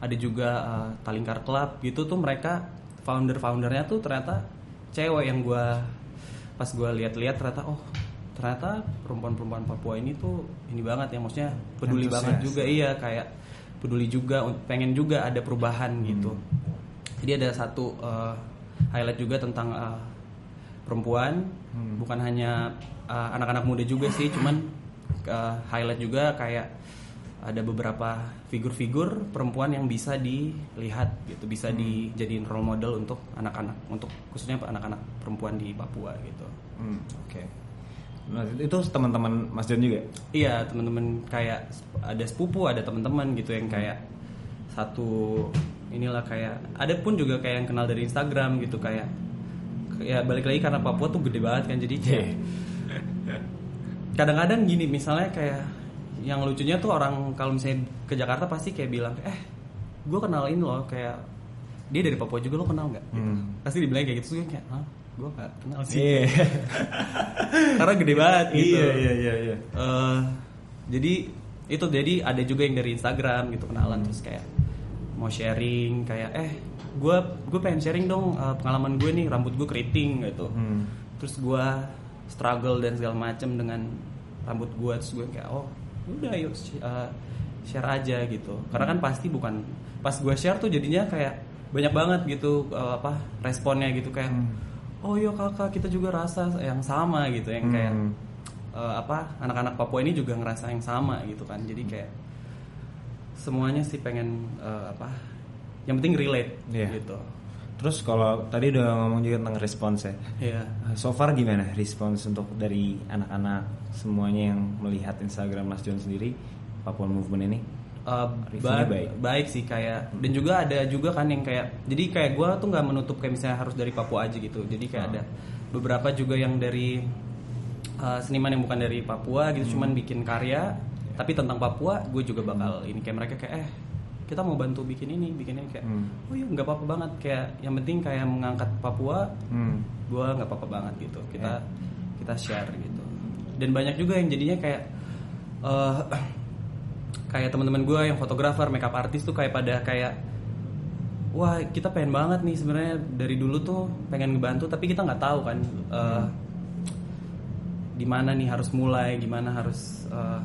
Speaker 2: Ada juga uh, Talingkar Club gitu tuh mereka founder-foundernya tuh ternyata cewek yang gua pas gua lihat-lihat ternyata oh ternyata perempuan-perempuan Papua ini tuh ini banget ya maksudnya peduli
Speaker 1: Antusias.
Speaker 2: banget juga. Iya kayak peduli juga pengen juga ada perubahan gitu. Jadi ada satu uh, highlight juga tentang uh, perempuan. Bukan hanya uh, anak-anak muda juga sih cuman uh, highlight juga kayak ada beberapa figur-figur perempuan yang bisa dilihat gitu bisa dijadiin role model untuk anak-anak untuk khususnya anak-anak perempuan di Papua gitu.
Speaker 1: Hmm, Oke. Nah, itu teman-teman Mas John juga.
Speaker 2: Iya teman-teman kayak ada sepupu ada teman-teman gitu yang kayak satu inilah kayak ada pun juga kayak yang kenal dari Instagram gitu kayak ya balik lagi karena Papua tuh gede banget kan jadi kayak kadang-kadang gini misalnya kayak yang lucunya tuh orang kalau misalnya ke Jakarta pasti kayak bilang eh gue kenalin lo kayak dia dari Papua juga lo kenal nggak gitu.
Speaker 1: Hmm.
Speaker 2: pasti dibilang kayak gitu gue kayak ah gue gak kenal sih
Speaker 1: Iya.
Speaker 2: karena gede banget gitu
Speaker 1: Iya, iya, iya, iya.
Speaker 2: Eh, jadi itu jadi ada juga yang dari Instagram gitu kenalan terus kayak mau sharing kayak eh gue gue pengen sharing dong eh, pengalaman gue nih rambut gue keriting gitu
Speaker 1: Hmm.
Speaker 2: terus gue struggle dan segala macem dengan rambut gue terus gue kayak oh udah yuk eh, share aja gitu karena kan pasti bukan pas gue share tuh jadinya kayak banyak banget gitu eh, apa responnya gitu kayak
Speaker 1: Hmm.
Speaker 2: Oh iya kakak kita juga rasa yang sama gitu yang kayak
Speaker 1: Hmm.
Speaker 2: eh, apa anak-anak Papua ini juga ngerasa yang sama gitu kan jadi kayak semuanya sih pengen eh, apa yang penting relate
Speaker 1: Iya.
Speaker 2: gitu
Speaker 1: Terus kalau tadi udah ngomong juga tentang respons ya.
Speaker 2: Iya.
Speaker 1: So far gimana respons untuk dari anak-anak semuanya yang melihat Instagram Mas John sendiri Papua Movement ini?
Speaker 2: Uh, ba-
Speaker 1: baik.
Speaker 2: baik. sih kayak dan juga ada juga kan yang kayak jadi kayak gue tuh nggak menutup kayak misalnya harus dari Papua aja gitu jadi kayak
Speaker 1: Ah.
Speaker 2: ada beberapa juga yang dari uh, seniman yang bukan dari Papua gitu cuman bikin karya tapi tentang Papua gue juga bakal ini kayak mereka kayak eh kita mau bantu bikin ini bikin ini kayak
Speaker 1: Hmm.
Speaker 2: oh iya nggak apa-apa banget kayak yang penting kayak mengangkat Papua
Speaker 1: Hmm.
Speaker 2: gue nggak apa-apa banget gitu kita
Speaker 1: Ya.
Speaker 2: kita share gitu dan banyak juga yang jadinya kayak eh, kayak teman-teman gue yang fotografer makeup artist tuh kayak pada kayak wah kita pengen banget nih sebenarnya dari dulu tuh pengen ngebantu tapi kita nggak tahu kan eh, di mana nih harus mulai gimana harus eh,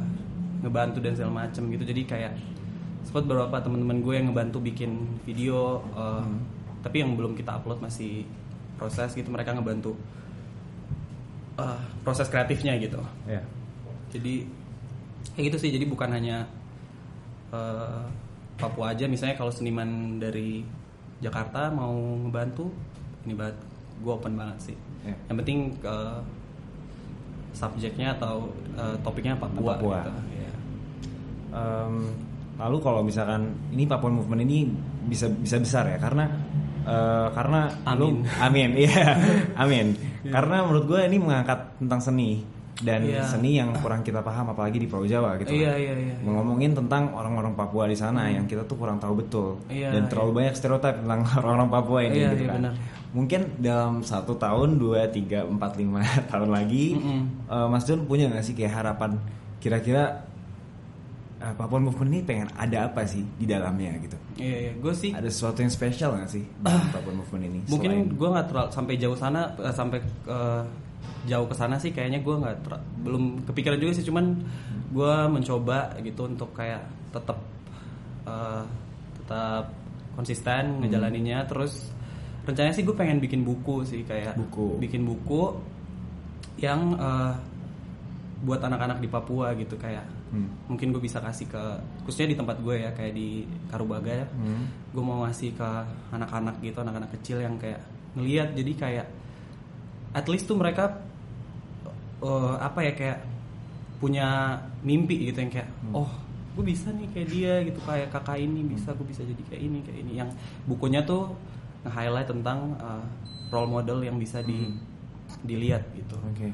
Speaker 2: ngebantu dan segala macem gitu. Jadi kayak sempat beberapa teman-teman gue yang ngebantu bikin video eh, tapi yang belum kita upload masih proses gitu mereka ngebantu eh, proses kreatifnya gitu.
Speaker 1: Ya.
Speaker 2: jadi kayak gitu sih jadi bukan hanya eh, Papua aja misalnya kalau seniman dari Jakarta mau ngebantu ini banget gue open banget sih
Speaker 1: Ya.
Speaker 2: yang penting eh, subjeknya atau eh, topiknya Papua,
Speaker 1: Papua.
Speaker 2: gitu. Iya.
Speaker 1: Em, lalu kalau misalkan ini Papua Movement ini bisa bisa besar ya karena eh, karena lu-
Speaker 2: Amin.
Speaker 1: amin iya amin karena menurut gue ini mengangkat tentang seni dan
Speaker 2: Iya.
Speaker 1: seni yang kurang kita paham apalagi di Pulau Jawa gitu
Speaker 2: Iya,
Speaker 1: kan.
Speaker 2: iya, iya.
Speaker 1: ngomongin tentang orang-orang Papua di sana yang kita tuh kurang tahu betul
Speaker 2: Iya,
Speaker 1: dan
Speaker 2: iya.
Speaker 1: terlalu banyak stereotip tentang orang-orang Papua ini
Speaker 2: Iya,
Speaker 1: gitu
Speaker 2: iya,
Speaker 1: kan mungkin dalam satu tahun dua tiga empat lima tahun lagi
Speaker 2: Mm-mm.
Speaker 1: eh, Mas John punya nggak sih kayak harapan kira-kira eh, Papua Movement ini pengen ada apa sih di dalamnya gitu
Speaker 2: iya iya gue sih
Speaker 1: ada sesuatu yang spesial nggak sih di Papua Movement ini
Speaker 2: mungkin gue nggak terlalu sampai jauh sana eh, sampai eh, jauh ke sana sih kayaknya gue nggak belum kepikiran juga sih cuman gue mencoba gitu untuk kayak tetap eh, tetap konsisten ngejalaninnya terus rencananya sih gue pengen bikin buku sih kayak
Speaker 1: Buku.
Speaker 2: bikin buku yang eh, buat anak-anak di Papua gitu kayak
Speaker 1: Hmm.
Speaker 2: mungkin gue bisa kasih ke khususnya di tempat gue ya kayak di Karubaga ya
Speaker 1: Hmm.
Speaker 2: gue mau ngasih ke anak-anak gitu anak-anak kecil yang kayak ngelihat jadi kayak at least tuh mereka eh, apa ya kayak punya mimpi gitu yang kayak oh gue bisa nih kayak dia gitu kayak kakak ini bisa gue bisa jadi kayak ini kayak ini. Yang bukunya tuh nge-highlight tentang eh, role model yang bisa di dilihat gitu.
Speaker 1: Oke.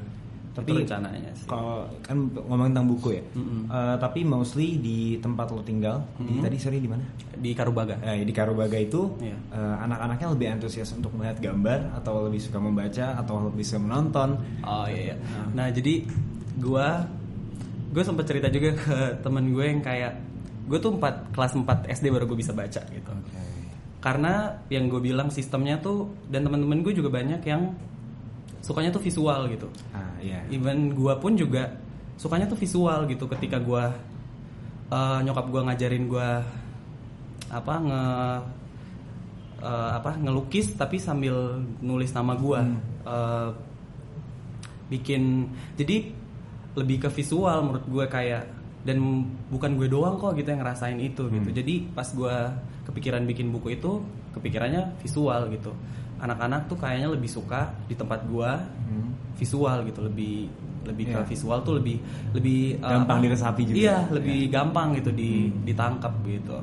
Speaker 1: Tapi
Speaker 2: rencananya sih.
Speaker 1: Kalau kan ngomongin tentang buku ya.
Speaker 2: Mm-mm.
Speaker 1: Eh, tapi mostly di tempat lo tinggal, di
Speaker 2: Mm-mm.
Speaker 1: tadi sorry di mana?
Speaker 2: di Karubaga.
Speaker 1: Eh, di Karubaga itu
Speaker 2: Iya.
Speaker 1: eh, anak-anaknya lebih antusias untuk melihat gambar atau lebih suka membaca atau lebih suka menonton.
Speaker 2: Oh iya, iya. Nah jadi gua gue sempet cerita juga ke temen gue yang kayak gue tuh 4 kelas 4 SD baru gue bisa baca gitu. Karena yang gue bilang sistemnya tuh dan teman-teman gue juga banyak yang sukanya tuh visual gitu.
Speaker 1: Ah iya.
Speaker 2: Even gua pun juga sukanya tuh visual gitu ketika gua eh, nyokap gua ngajarin gua apa nge eh, apa ngelukis tapi sambil nulis nama gua. Eh, bikin jadi lebih ke visual menurut gue kayak dan bukan gue doang kok gitu yang ngerasain itu gitu. Jadi pas gue kepikiran bikin buku itu kepikirannya visual gitu anak-anak tuh kayaknya lebih suka di tempat gue
Speaker 1: Hmm.
Speaker 2: visual gitu lebih lebih
Speaker 1: Iya.
Speaker 2: ke visual tuh lebih lebih uh,
Speaker 1: Gampang
Speaker 2: apa?
Speaker 1: diresapi juga.
Speaker 2: iya lebih gampang gitu di
Speaker 1: Hmm.
Speaker 2: ditangkap gitu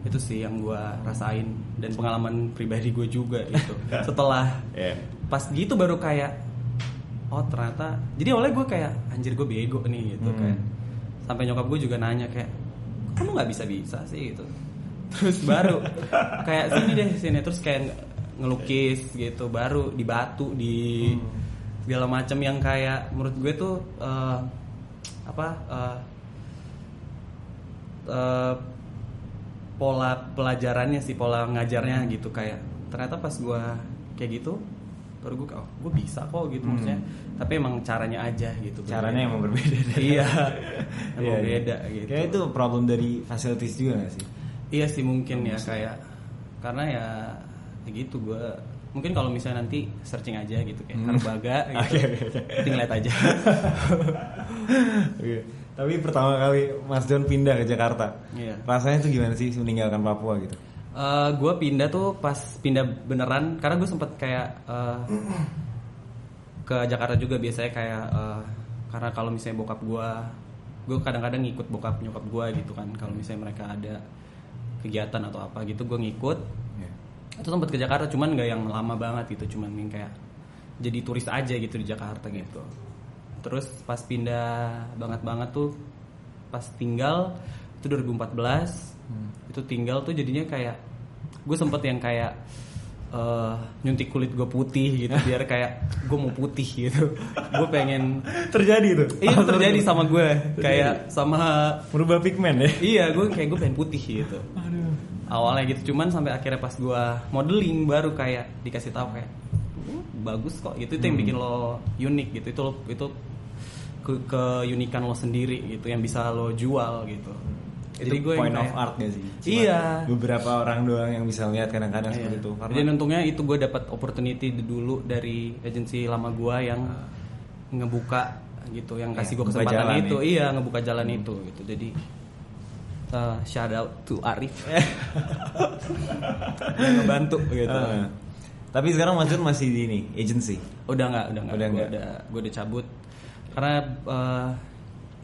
Speaker 2: itu sih yang gue rasain dan pengalaman pribadi gue juga gitu setelah
Speaker 1: Iya.
Speaker 2: pas gitu baru kayak oh ternyata jadi awalnya gue kayak anjir gue bego nih gitu
Speaker 1: Hmm.
Speaker 2: kayak sampai nyokap gue juga nanya kayak "Kok kamu nggak bisa bisa sih gitu terus baru kayak sini deh sini terus kayak ngelukis gitu baru di batu di segala macam yang kayak menurut gue tuh eh, apa eh, eh, pola pelajarannya sih pola ngajarnya gitu kayak ternyata pas gue kayak gitu baru gue oh gue bisa kok gitu
Speaker 1: Hmm.
Speaker 2: maksudnya tapi emang caranya aja gitu
Speaker 1: Caranya emang berbeda.
Speaker 2: iya
Speaker 1: Iya,
Speaker 2: emang
Speaker 1: iya.
Speaker 2: beda gitu
Speaker 1: Kayak itu problem dari facilities juga gak sih?
Speaker 2: iya sih mungkin ya kayak karena ya, ya gitu gue mungkin kalau misalnya nanti searching aja gitu kayak
Speaker 1: Hmm.
Speaker 2: Karbaga gitu nanti ngeliat aja
Speaker 1: Oke. Tapi pertama kali Mas John pindah ke Jakarta,
Speaker 2: Iya.
Speaker 1: rasanya tuh gimana sih meninggalkan Papua gitu?
Speaker 2: gue pindah tuh pas pindah beneran karena gue sempet kayak eh, ke Jakarta juga biasanya kayak eh, karena kalau misalnya bokap gue gue kadang-kadang ngikut bokap nyokap gue gitu kan kalau misalnya mereka ada kegiatan atau apa gitu gue ngikut
Speaker 1: Iya.
Speaker 2: Itu sempat ke Jakarta cuman nggak yang lama banget gitu cuman yang kayak jadi turis aja gitu di Jakarta gitu terus pas pindah banget banget tuh pas tinggal itu 2014
Speaker 1: Hmm.
Speaker 2: itu tinggal tuh jadinya kayak gue sempet yang kayak eh, nyuntik kulit gue putih gitu biar kayak gue mau putih gitu gue pengen
Speaker 1: Terjadi tuh.
Speaker 2: iya itu terjadi sama gue kayak sama
Speaker 1: Merubah pigmen ya?
Speaker 2: iya gue kayak gue pengen putih gitu
Speaker 1: Aduh.
Speaker 2: Awalnya gitu cuman sampai akhirnya pas gua modeling baru kayak dikasih tahu kayak "Uh, bagus kok gitu itu yang
Speaker 1: Hmm.
Speaker 2: bikin lo unik gitu itu lo itu ke keunikan lo sendiri gitu yang bisa lo jual gitu
Speaker 1: Itu
Speaker 2: gua yang
Speaker 1: point of
Speaker 2: kayak-
Speaker 1: art gak sih? Cuma
Speaker 2: Iya.
Speaker 1: Beberapa orang doang yang bisa lihat kadang-kadang
Speaker 2: Iya.
Speaker 1: seperti itu.
Speaker 2: Jadi untungnya itu gue dapat opportunity dulu dari agensi lama gua yang ngebuka gitu, yang kasih
Speaker 1: Iya,
Speaker 2: gue kesempatan itu,
Speaker 1: ya.
Speaker 2: iya ngebuka jalan itu gitu. Jadi uh, shout out to Arif yang ngebantu gitu.
Speaker 1: Ah. Tapi sekarang Mas John masih di ini agency.
Speaker 2: Udah nggak, udah nggak,
Speaker 1: Udah nggak.
Speaker 2: udah gue udah cabut karena uh,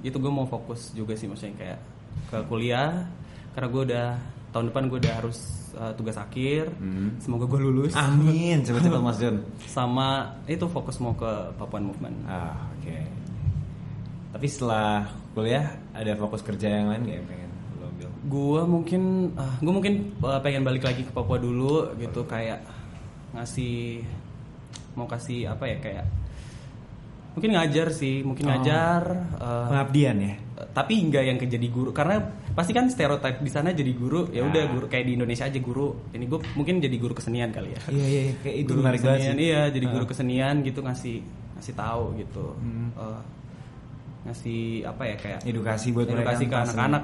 Speaker 2: itu gue mau fokus juga sih maksudnya kayak ke kuliah karena gue udah tahun depan gue udah harus uh, tugas akhir.
Speaker 1: Hmm.
Speaker 2: Semoga gue lulus.
Speaker 1: Amin, cepat-cepat Mas John.
Speaker 2: sama itu fokus mau ke Papuan Movement.
Speaker 1: Ah, oke. Tapi setelah kuliah ada fokus kerja yang lain gak yang pengen
Speaker 2: Gua mungkin ah, gua mungkin uh, pengen balik lagi ke Papua dulu gitu kayak ngasih mau kasih apa ya kayak mungkin ngajar sih, mungkin
Speaker 1: Oh.
Speaker 2: ngajar uh,
Speaker 1: Pengabdian ya?
Speaker 2: tapi nggak yang ke jadi guru karena pasti kan stereotip di sana jadi guru ya udah
Speaker 1: Ah.
Speaker 2: guru kayak di Indonesia aja guru. Ini gue mungkin jadi guru kesenian kali ya.
Speaker 1: Iya iya kayak itu
Speaker 2: guru kesenian,
Speaker 1: sih.
Speaker 2: iya jadi guru
Speaker 1: Ah.
Speaker 2: kesenian gitu ngasih ngasih tahu gitu
Speaker 1: Hmm.
Speaker 2: Eh, ngasih apa ya kayak
Speaker 1: Edukasi buat mereka
Speaker 2: edukasi ke
Speaker 1: tentang
Speaker 2: anak-anak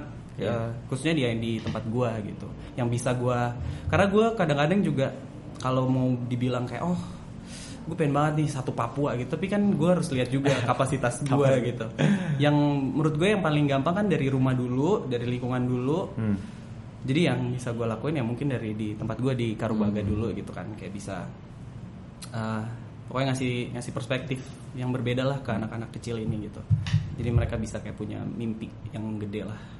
Speaker 2: ya, khususnya dia yang di tempat gua gitu. Yang bisa gua karena gua kadang-kadang juga kalau mau dibilang kayak oh gue pengen banget nih satu Papua gitu. Tapi kan gua harus lihat juga kapasitas gua gitu. Yang menurut gue yang paling gampang kan dari rumah dulu dari lingkungan dulu.
Speaker 1: Hmm.
Speaker 2: jadi yang bisa gue lakuin ya mungkin dari di tempat gue di
Speaker 1: Hmm.
Speaker 2: Karubaga dulu gitu kan. Kayak bisa uh, pokoknya ngasih ngasih perspektif yang berbeda lah ke anak-anak kecil ini gitu. Jadi mereka bisa kayak punya mimpi yang gede lah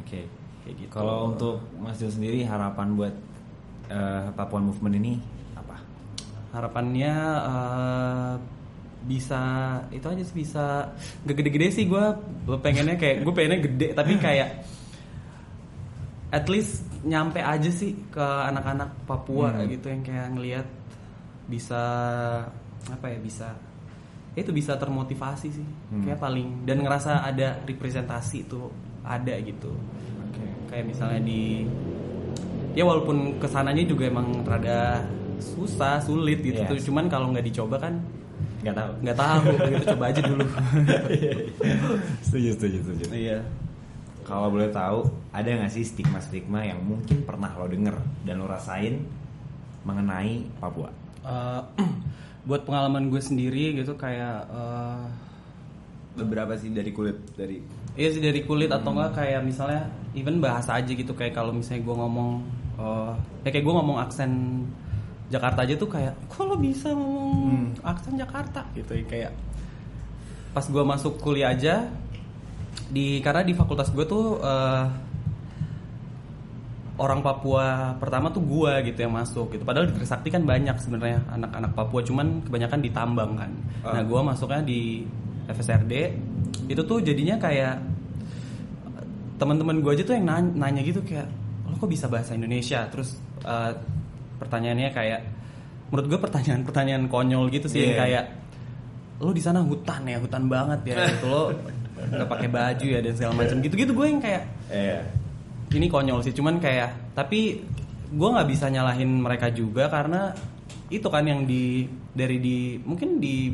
Speaker 1: Oke.
Speaker 2: kayak gitu
Speaker 1: Kalau untuk Mas John sendiri harapan buat eh, Papuan Movement ini apa?
Speaker 2: harapannya uh, bisa itu aja sih bisa gak gede-gede sih gue pengennya kayak gue pengennya gede tapi kayak at least nyampe aja sih ke anak-anak Papua
Speaker 1: Hmm.
Speaker 2: gitu yang kayak ngelihat bisa apa ya bisa ya itu bisa termotivasi sih
Speaker 1: Hmm.
Speaker 2: kayak paling dan ngerasa ada representasi itu ada gitu
Speaker 1: Oke.
Speaker 2: kayak misalnya di ya walaupun ke sananya juga emang rada susah sulit gitu
Speaker 1: Yes.
Speaker 2: tuh cuman kalau nggak dicoba kan
Speaker 1: Nggak tahu.
Speaker 2: nggak tahu gitu coba aja dulu
Speaker 1: setuju, setuju, setuju.
Speaker 2: iya
Speaker 1: Kalau boleh tahu, ada nggak sih stigma-stigma yang mungkin pernah lo denger dan lo rasain mengenai Papua?
Speaker 2: Eh, buat pengalaman gue sendiri gitu kayak eh,
Speaker 1: Beberapa sih dari kulit dari
Speaker 2: Iya sih dari kulit atau enggak kayak misalnya even bahasa aja gitu kayak kalau misalnya gue ngomong eh, ya kayak gue ngomong aksen Jakarta aja tuh kayak kok lo bisa ngomong aksen Jakarta gitu ya kayak pas gue masuk kuliah aja di karena di fakultas gue tuh eh, orang Papua pertama tuh gua gitu yang masuk gitu. Padahal di Trisakti kan banyak sebenarnya anak-anak Papua, cuman kebanyakan ditambang kan. Nah, gua masuknya di FSRD. Itu tuh jadinya kayak teman-teman gua aja tuh yang nanya, nanya gitu kayak lo kok bisa bahasa Indonesia? Terus eh, pertanyaannya kayak menurut gue pertanyaan-pertanyaan konyol gitu sih yang
Speaker 1: Iya.
Speaker 2: kayak lo di sana hutan ya, hutan banget ya gitu lo nggak pakai baju ya dan segala macam gitu-gitu gue yang kayak
Speaker 1: eh
Speaker 2: ini konyol sih cuman kayak tapi gue nggak bisa nyalahin mereka juga karena itu kan yang di dari di mungkin di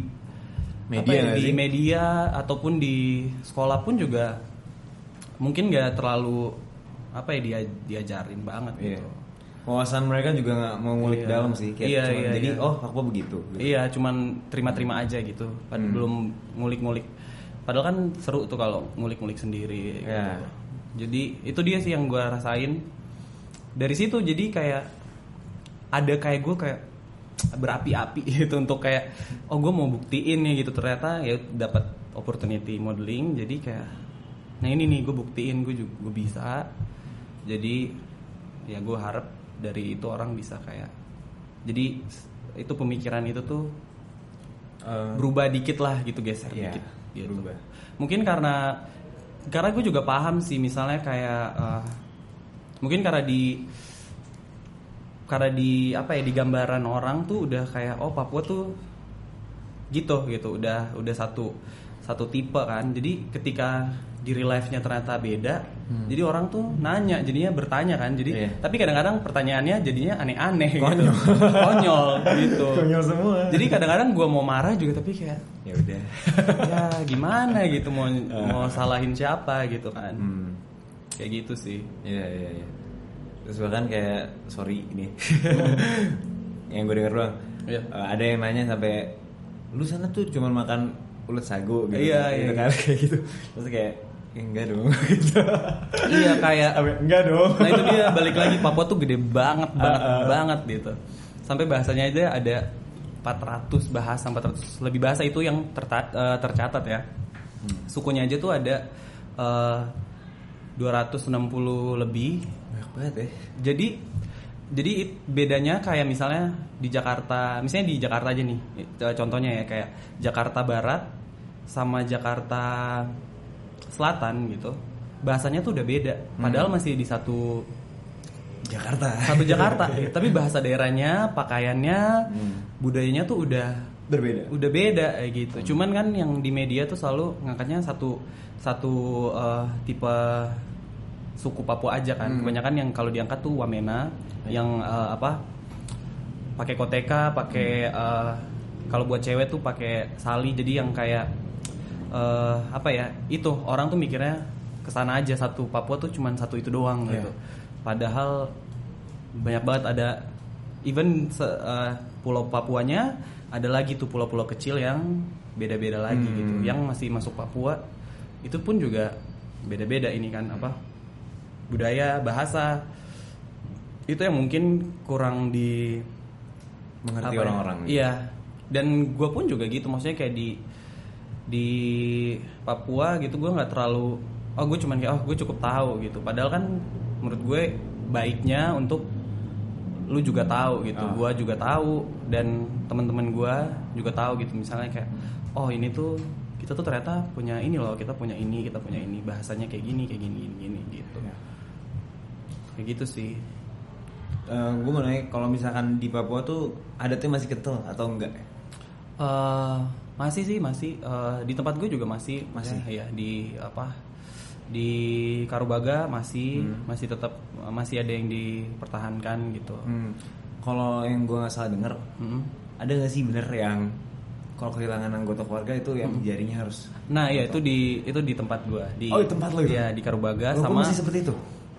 Speaker 1: Media
Speaker 2: apa ya, di
Speaker 1: sih?
Speaker 2: media ataupun di sekolah pun juga mungkin nggak terlalu apa ya dia diajarin banget
Speaker 1: Iya.
Speaker 2: gitu
Speaker 1: Wawasan mereka juga nggak mau ngulik
Speaker 2: Iya.
Speaker 1: dalam sih, kayak
Speaker 2: Iya,
Speaker 1: cuman
Speaker 2: iya,
Speaker 1: jadi
Speaker 2: iya.
Speaker 1: oh Papua begitu. gitu.
Speaker 2: Iya, cuman terima-terima aja gitu. Padahal
Speaker 1: Hmm.
Speaker 2: belum ngulik-ngulik. Padahal kan seru tuh kalau ngulik-ngulik sendiri.
Speaker 1: Iya.
Speaker 2: Gitu. Jadi itu dia sih yang gue rasain. Dari situ jadi kayak ada kayak gue kayak berapi-api gitu untuk kayak oh gue mau buktiin nih gitu ternyata ya dapat opportunity modeling jadi kayak nah ini nih gue buktiin gue juga gue bisa jadi ya gue harap dari itu orang bisa kayak jadi itu pemikiran itu tuh
Speaker 1: Eh,
Speaker 2: berubah dikit lah gitu geser
Speaker 1: Iya,
Speaker 2: dikit gitu.
Speaker 1: berubah.
Speaker 2: mungkin karena karena gue juga paham sih misalnya kayak eh, mungkin karena di karena di apa ya di gambaran orang tuh udah kayak oh Papua tuh gitu gitu udah udah satu satu tipe kan jadi ketika di real life-nya ternyata beda jadi orang tuh nanya jadinya bertanya kan jadi
Speaker 1: Hmm. Iya.
Speaker 2: tapi kadang-kadang pertanyaannya jadinya aneh-aneh
Speaker 1: Konyol.
Speaker 2: gitu. konyol gitu
Speaker 1: Konyol semua.
Speaker 2: jadi kadang-kadang gue mau marah juga tapi kayak
Speaker 1: ya udah.
Speaker 2: ya gimana gitu mau mau salahin siapa gitu kan
Speaker 1: Hmm.
Speaker 2: kayak gitu sih
Speaker 1: Iya iya iya. Terus bahkan kayak sorry ini yang gue denger doang.
Speaker 2: Iya.
Speaker 1: Eh, ada yang nanya sampai lu sana tuh cuma makan ulet sagu gitu.
Speaker 2: Iya,
Speaker 1: gitu
Speaker 2: iya,
Speaker 1: kan kayak gitu. Terus kayak "Ya, enggak dong gitu.
Speaker 2: iya kayak
Speaker 1: enggak dong.
Speaker 2: nah itu dia balik lagi Papua tuh gede banget banget
Speaker 1: Ah, ah.
Speaker 2: banget gitu sampai bahasanya aja ada 400 bahasa 400 lebih bahasa itu yang terta- eh, tercatat ya sukunya aja tuh ada eh, 260 lebih
Speaker 1: banget ya.
Speaker 2: jadi jadi bedanya kayak misalnya di Jakarta misalnya di Jakarta aja nih eh, contohnya ya kayak Jakarta Barat sama Jakarta Selatan gitu bahasanya tuh udah beda padahal masih di satu
Speaker 1: Jakarta.
Speaker 2: satu Jakarta tapi bahasa daerahnya pakaiannya budayanya tuh udah
Speaker 1: Berbeda.
Speaker 2: udah beda kayak gitu. Cuman kan yang di media tuh selalu ngangkatnya satu satu eh, tipe suku Papua aja kan. Kebanyakan yang kalau diangkat tuh Wamena yang eh, apa? pakai koteka, pakai eh, kalau buat cewek tuh pakai sali jadi yang kayak eh, apa ya? Itu orang tuh mikirnya ke sana aja satu Papua tuh cuman satu itu doang
Speaker 1: Iya.
Speaker 2: gitu. Padahal banyak banget ada even se- eh, pulau Papuanya ada lagi tuh pulau-pulau kecil yang beda-beda lagi
Speaker 1: Hmm.
Speaker 2: gitu yang masih masuk Papua itu pun juga beda-beda ini kan apa budaya bahasa itu yang mungkin kurang di
Speaker 1: Mengerti
Speaker 2: ya?
Speaker 1: orang-orang.
Speaker 2: iya dan gue pun juga gitu maksudnya kayak di di Papua gitu gue nggak terlalu oh gue cuman kayak oh gue cukup tahu gitu padahal kan menurut gue baiknya untuk lu juga tahu gitu
Speaker 1: Ah.
Speaker 2: gua juga tahu dan teman-teman gua juga tahu gitu misalnya kayak oh ini tuh kita tuh ternyata punya ini loh kita punya ini kita punya ini bahasanya kayak gini kayak gini gini, gini gitu
Speaker 1: Ya.
Speaker 2: Kayak gitu sih
Speaker 1: gue mau nanya kalau misalkan di Papua tuh adatnya masih kental atau enggak?
Speaker 2: Eh, masih sih masih Eh, di tempat gue juga masih
Speaker 1: Masih?
Speaker 2: ya, ya, di apa di Karubaga masih
Speaker 1: Hmm.
Speaker 2: masih tetap masih ada yang dipertahankan gitu
Speaker 1: Hmm. Kalau yang gue nggak salah denger,
Speaker 2: Mm-mm.
Speaker 1: ada nggak sih bener yang kalau kehilangan anggota keluarga itu yang jarinya harus
Speaker 2: Nah, ya itu di itu di tempat gua di
Speaker 1: Oh, di tempat lo itu?
Speaker 2: Iya, di Karubaga
Speaker 1: Lo
Speaker 2: sama
Speaker 1: masih seperti itu?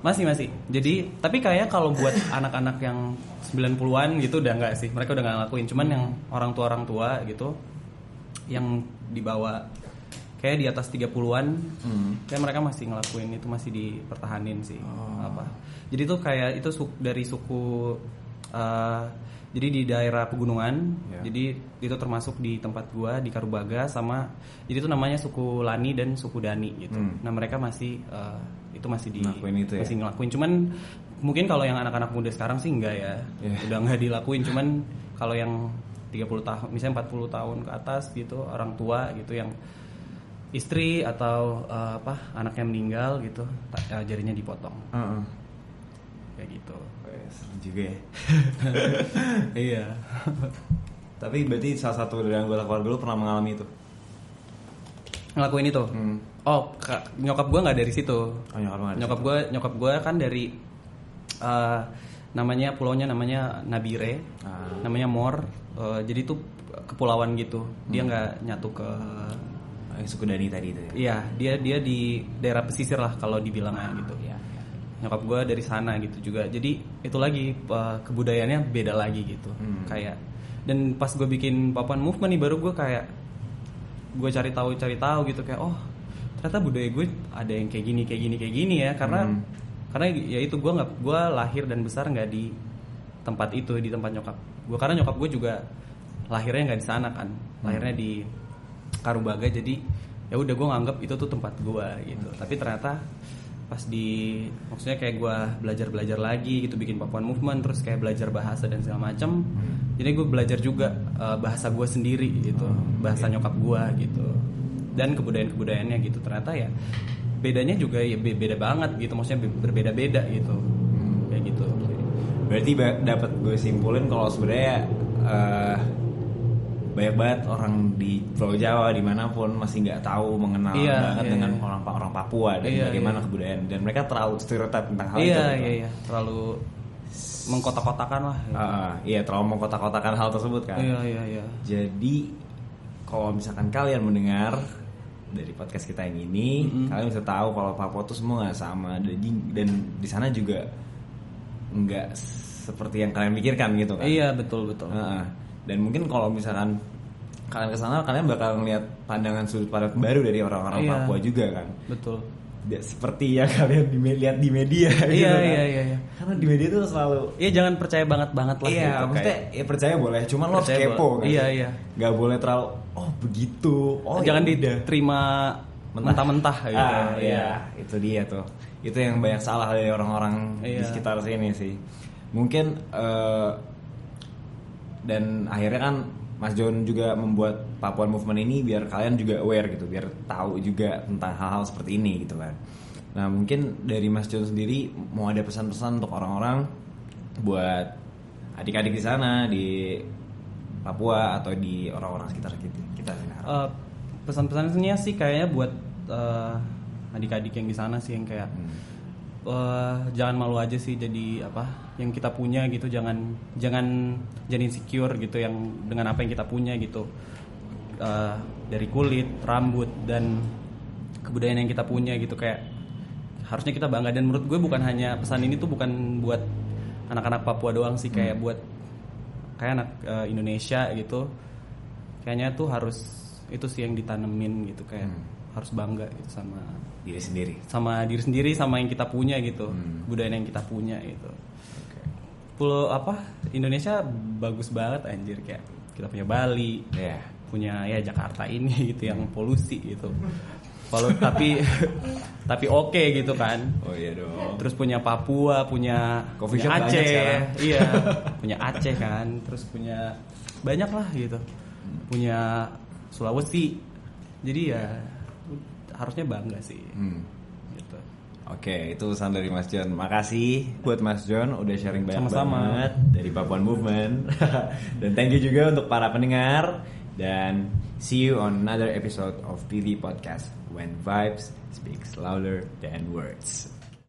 Speaker 2: Masih masih. Jadi tapi kayak kalau buat anak-anak yang 90-an gitu udah enggak sih. Mereka udah nggak ngelakuin. Cuman yang orang tua orang tua gitu yang dibawa kayak di atas 30-an
Speaker 1: Hmm.
Speaker 2: kayak mereka masih ngelakuin itu masih dipertahanin sih
Speaker 1: Oh.
Speaker 2: apa. Jadi tuh kayak itu su- dari suku eh, jadi di daerah pegunungan.
Speaker 1: Ya.
Speaker 2: Jadi itu termasuk di tempat gua di Karubaga sama jadi itu namanya suku Lani dan suku Dani gitu.
Speaker 1: Hmm.
Speaker 2: Nah, mereka masih eh, itu masih di
Speaker 1: Ngelakuin itu ya?
Speaker 2: masih ngelakuin cuman mungkin kalau yang anak-anak muda sekarang sih enggak ya
Speaker 1: Yeah.
Speaker 2: udah nggak dilakuin cuman kalau yang 30 tahun misalnya 40 tahun ke atas gitu orang tua gitu yang istri atau eh, apa anaknya meninggal gitu ta- eh, jarinya dipotong
Speaker 1: Heeh.
Speaker 2: kayak gitu
Speaker 1: Seru juga ya.
Speaker 2: iya
Speaker 1: Tapi berarti salah satu dari anggota keluarga lu pernah mengalami itu?
Speaker 2: ngelakuin itu
Speaker 1: Hmm.
Speaker 2: Oh ka- nyokap gua nggak dari situ
Speaker 1: Oh, nyokap dari
Speaker 2: nyokap gue nyokap gue kan dari eh, namanya pulaunya namanya Nabire
Speaker 1: Ah.
Speaker 2: namanya Mor Eh, jadi itu kepulauan gitu dia
Speaker 1: Hmm.
Speaker 2: nggak nyatu ke
Speaker 1: Yang suku Dani tadi itu ya?
Speaker 2: iya dia dia di daerah pesisir lah kalau dibilangnya gitu
Speaker 1: Iya, iya.
Speaker 2: nyokap gue dari sana gitu juga jadi itu lagi eh, kebudayaannya beda lagi gitu
Speaker 1: Hmm.
Speaker 2: kayak dan pas gue bikin papan movement nih baru gue kayak gue cari tahu cari tahu gitu kayak oh ternyata budaya gue ada yang kayak gini kayak gini kayak gini ya. Karena
Speaker 1: Hmm.
Speaker 2: karena ya itu gue nggak gue lahir dan besar nggak di tempat itu di tempat nyokap gue. Karena nyokap gue juga lahirnya nggak di sana kan. Lahirnya di Karubaga jadi ya udah gue nganggap itu tuh tempat gue gitu. Tapi ternyata pas di maksudnya kayak gue belajar belajar lagi gitu bikin Papuan movement terus kayak belajar bahasa dan segala macam jadi gue belajar juga eh, bahasa gue sendiri gitu bahasa nyokap gue gitu dan kebudayaan kebudayaannya gitu ternyata ya bedanya juga ya be- beda banget gitu maksudnya be- berbeda-beda gitu kayak gitu
Speaker 1: Berarti dapat gue simpulin kalau sebenarnya eh, banyak banget orang di Pulau Jawa di mana pun masih nggak tahu mengenal
Speaker 2: Iya,
Speaker 1: banget
Speaker 2: iya,
Speaker 1: dengan
Speaker 2: iya.
Speaker 1: orang orang Papua dan
Speaker 2: Iya,
Speaker 1: bagaimana
Speaker 2: iya.
Speaker 1: kebudayaan dan mereka terlalu stereotip tentang hal itu.
Speaker 2: iya
Speaker 1: gitu.
Speaker 2: iya iya terlalu mengkotak-kotakan lah
Speaker 1: Ah, ah, iya terlalu mengkotak-kotakan hal tersebut kan.
Speaker 2: iya iya iya
Speaker 1: Jadi kalau misalkan kalian mendengar dari podcast kita yang ini,
Speaker 2: Mm-mm.
Speaker 1: kalian bisa tahu kalau Papua tuh semua nggak sama dan, dan di sana juga nggak seperti yang kalian pikirkan gitu kan.
Speaker 2: iya betul betul
Speaker 1: Heeh. Dan mungkin kalau misalkan kalian ke sana kalian bakal ngeliat pandangan sudut pandang baru dari orang-orang
Speaker 2: Iya.
Speaker 1: Papua juga kan.
Speaker 2: betul
Speaker 1: Tidak seperti yang kalian di lihat di media gitu
Speaker 2: iya
Speaker 1: kan.
Speaker 2: iya iya iya
Speaker 1: Karena di media tuh selalu
Speaker 2: Iya jangan percaya banget banget lah
Speaker 1: Iya,
Speaker 2: gitu,
Speaker 1: maksudnya
Speaker 2: kayak.
Speaker 1: ya percaya boleh, cuman lo harus kepo kan.
Speaker 2: Iya, iya.
Speaker 1: Gak boleh terlalu oh begitu. Oh
Speaker 2: jangan
Speaker 1: ya
Speaker 2: diterima mentah-mentah gitu.
Speaker 1: Ah, iya, itu dia tuh. Itu yang banyak salah dari orang-orang di
Speaker 2: Iya.
Speaker 1: sekitar sini sih. Mungkin eh, dan akhirnya kan Mas John juga membuat Papuan Movement ini biar kalian juga aware gitu, biar tahu juga tentang hal-hal seperti ini gitu kan. Nah mungkin dari Mas John sendiri mau ada pesan-pesan untuk orang-orang buat adik-adik di sana di Papua atau di orang-orang sekitar kita kita.
Speaker 2: Eh, pesan-pesannya sih kayaknya buat eh, adik-adik yang di sana sih yang kayak
Speaker 1: Hmm.
Speaker 2: Eh, jangan malu aja sih jadi apa yang kita punya gitu. Jangan jangan jadi insecure gitu yang dengan apa yang kita punya gitu. Eh, dari kulit rambut dan kebudayaan yang kita punya gitu. Kayak harusnya kita bangga. Dan menurut gue bukan hanya pesan ini tuh bukan buat anak-anak Papua doang sih. Kayak buat kayak anak eh, Indonesia gitu. Kayaknya tuh harus itu sih yang ditanemin gitu kayak
Speaker 1: Hmm.
Speaker 2: Harus bangga gitu sama
Speaker 1: diri sendiri.
Speaker 2: sama diri sendiri sama yang kita punya gitu.
Speaker 1: Hmm.
Speaker 2: budaya yang kita punya gitu. Pulau apa? Indonesia bagus banget anjir kayak kita punya Bali
Speaker 1: Ya.
Speaker 2: punya ya Jakarta ini gitu yang polusi gitu. Kalau tapi tapi oke gitu kan.
Speaker 1: Oh iya dong.
Speaker 2: terus punya Papua punya
Speaker 1: Coffee
Speaker 2: punya Aceh. iya punya Aceh kan. Terus punya banyak lah gitu. Punya Sulawesi. Jadi ya harusnya bangga sih
Speaker 1: Hmm.
Speaker 2: gitu
Speaker 1: Oke, itu pesan dari Mas John. Makasih buat Mas John udah sharing banyak
Speaker 2: Sama-sama.
Speaker 1: banget dari Papuan Movement. dan thank you juga untuk para pendengar dan see you on another episode of PV Podcast when vibes speaks louder than words.